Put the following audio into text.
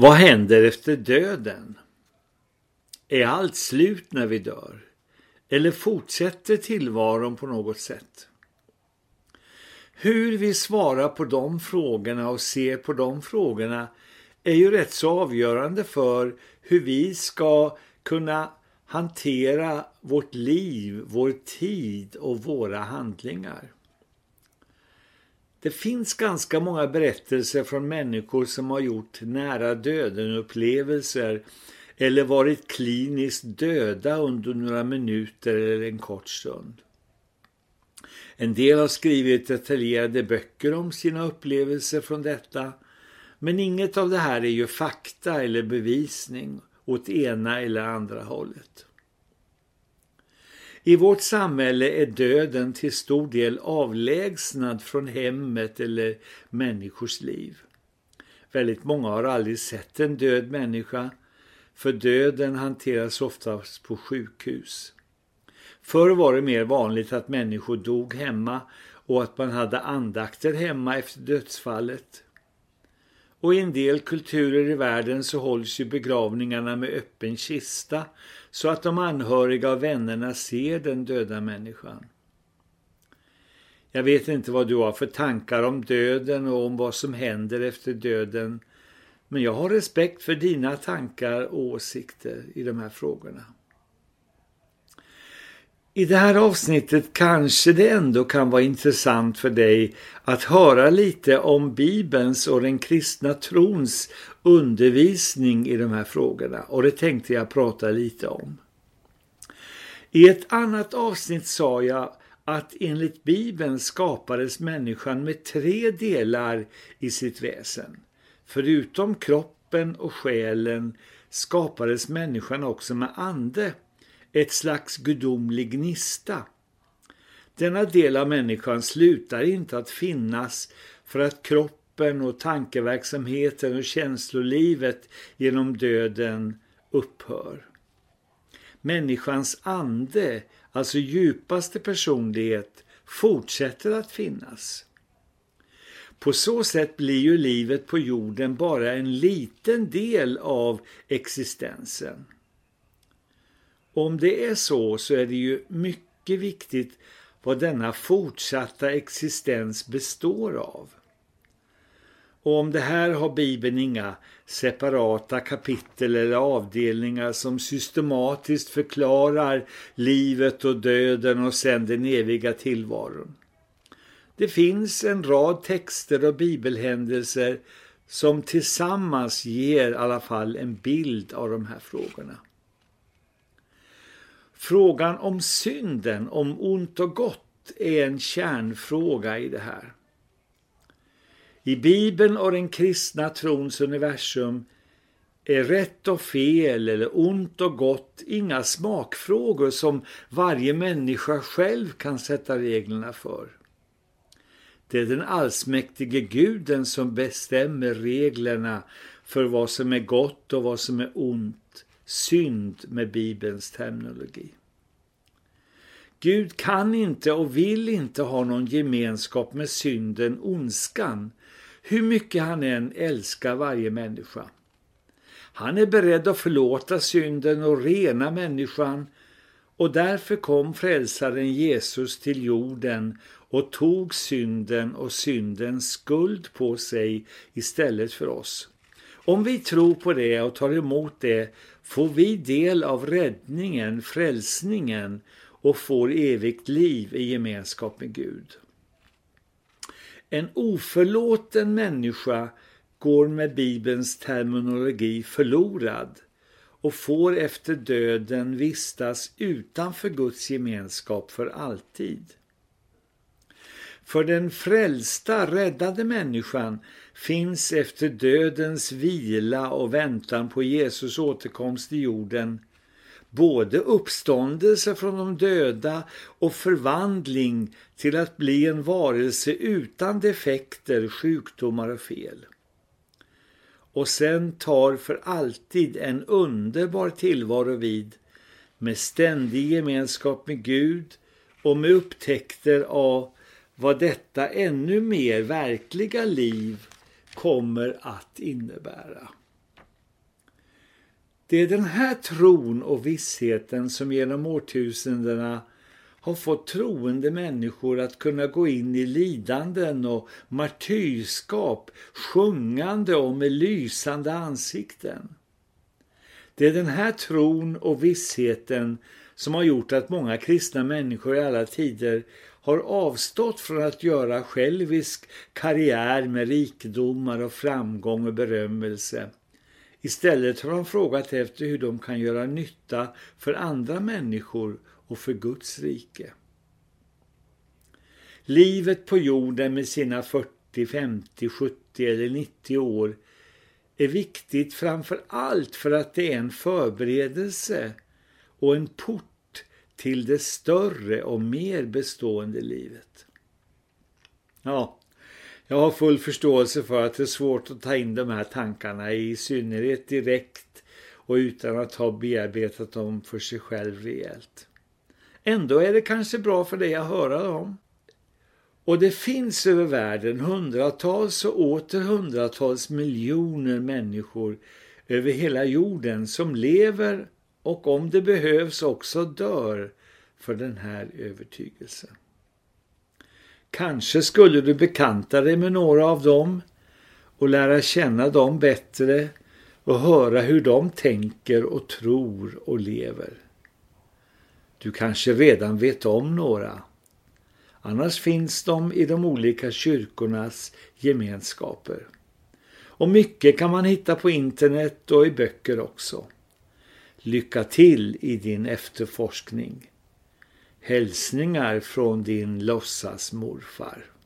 Vad händer efter döden? Är allt slut när vi dör? Eller fortsätter tillvaron på något sätt? Hur vi svarar på de frågorna och ser på de frågorna är ju rätt så avgörande för hur vi ska kunna hantera vårt liv, vår tid och våra handlingar. Det finns ganska många berättelser från människor som har gjort nära döden-upplevelser eller varit kliniskt döda under några minuter eller en kort stund. En del har skrivit detaljerade böcker om sina upplevelser från detta, men inget av det här är ju fakta eller bevisning åt ena eller andra hållet. I vårt samhälle är döden till stor del avlägsnad från hemmet eller människors liv. Väldigt många har aldrig sett en död människa, för döden hanteras oftast på sjukhus. Förr var det mer vanligt att människor dog hemma och att man hade andakter hemma efter dödsfallet. Och i en del kulturer i världen så hålls ju begravningarna med öppen kista så att de anhöriga och vännerna ser den döda människan. Jag vet inte vad du har för tankar om döden och om vad som händer efter döden, men jag har respekt för dina tankar och åsikter i de här frågorna. I det här avsnittet kanske det ändå kan vara intressant för dig att höra lite om Bibelns och den kristna trons undervisning i de här frågorna och det tänkte jag prata lite om. I ett annat avsnitt sa jag att enligt Bibeln skapades människan med tre delar i sitt väsen. Förutom kroppen och själen skapades människan också med ande ett slags gudomlig gnista. Denna del av människan slutar inte att finnas för att kroppen och tankeverksamheten och känslolivet genom döden upphör. Människans ande, alltså djupaste personlighet, fortsätter att finnas. På så sätt blir ju livet på jorden bara en liten del av existensen. Om det är så så är det ju mycket viktigt vad denna fortsatta existens består av. Och om det här har Bibeln inga separata kapitel eller avdelningar som systematiskt förklarar livet och döden och sen den eviga tillvaron. Det finns en rad texter och bibelhändelser som tillsammans ger i alla fall en bild av de här frågorna. Frågan om synden, om ont och gott, är en kärnfråga i det här. I Bibeln och den kristna trons universum är rätt och fel eller ont och gott inga smakfrågor som varje människa själv kan sätta reglerna för. Det är den allsmäktige guden som bestämmer reglerna för vad som är gott och vad som är ont synd med Bibelns terminologi. Gud kan inte och vill inte ha någon gemenskap med synden, ondskan, hur mycket han än älskar varje människa. Han är beredd att förlåta synden och rena människan och därför kom frälsaren Jesus till jorden och tog synden och syndens skuld på sig istället för oss. Om vi tror på det och tar emot det får vi del av räddningen, frälsningen och får evigt liv i gemenskap med Gud. En oförlåten människa går med Bibelns terminologi förlorad och får efter döden vistas utanför Guds gemenskap för alltid. För den frälsta, räddade människan finns efter dödens vila och väntan på Jesus återkomst i jorden både uppståndelse från de döda och förvandling till att bli en varelse utan defekter, sjukdomar och fel. Och sen tar för alltid en underbar tillvaro vid med ständig gemenskap med Gud och med upptäckter av vad detta ännu mer verkliga liv kommer att innebära. Det är den här tron och vissheten som genom årtusendena har fått troende människor att kunna gå in i lidanden och martyrskap, sjungande och med lysande ansikten. Det är den här tron och vissheten som har gjort att många kristna människor i alla tider har avstått från att göra självisk karriär med rikedomar och framgång och berömmelse. Istället har de frågat efter hur de kan göra nytta för andra människor och för Guds rike. Livet på jorden med sina 40, 50, 70 eller 90 år är viktigt framför allt för att det är en förberedelse och en port till det större och mer bestående livet. Ja, jag har full förståelse för att det är svårt att ta in de här tankarna i synnerhet direkt och utan att ha bearbetat dem för sig själv rejält. Ändå är det kanske bra för dig att höra dem. Och det finns över världen hundratals och åter hundratals miljoner människor över hela jorden som lever och om det behövs också dör för den här övertygelsen. Kanske skulle du bekanta dig med några av dem och lära känna dem bättre och höra hur de tänker och tror och lever. Du kanske redan vet om några. Annars finns de i de olika kyrkornas gemenskaper. Och mycket kan man hitta på internet och i böcker också. Lycka till i din efterforskning. Hälsningar från din låtsasmorfar. morfar.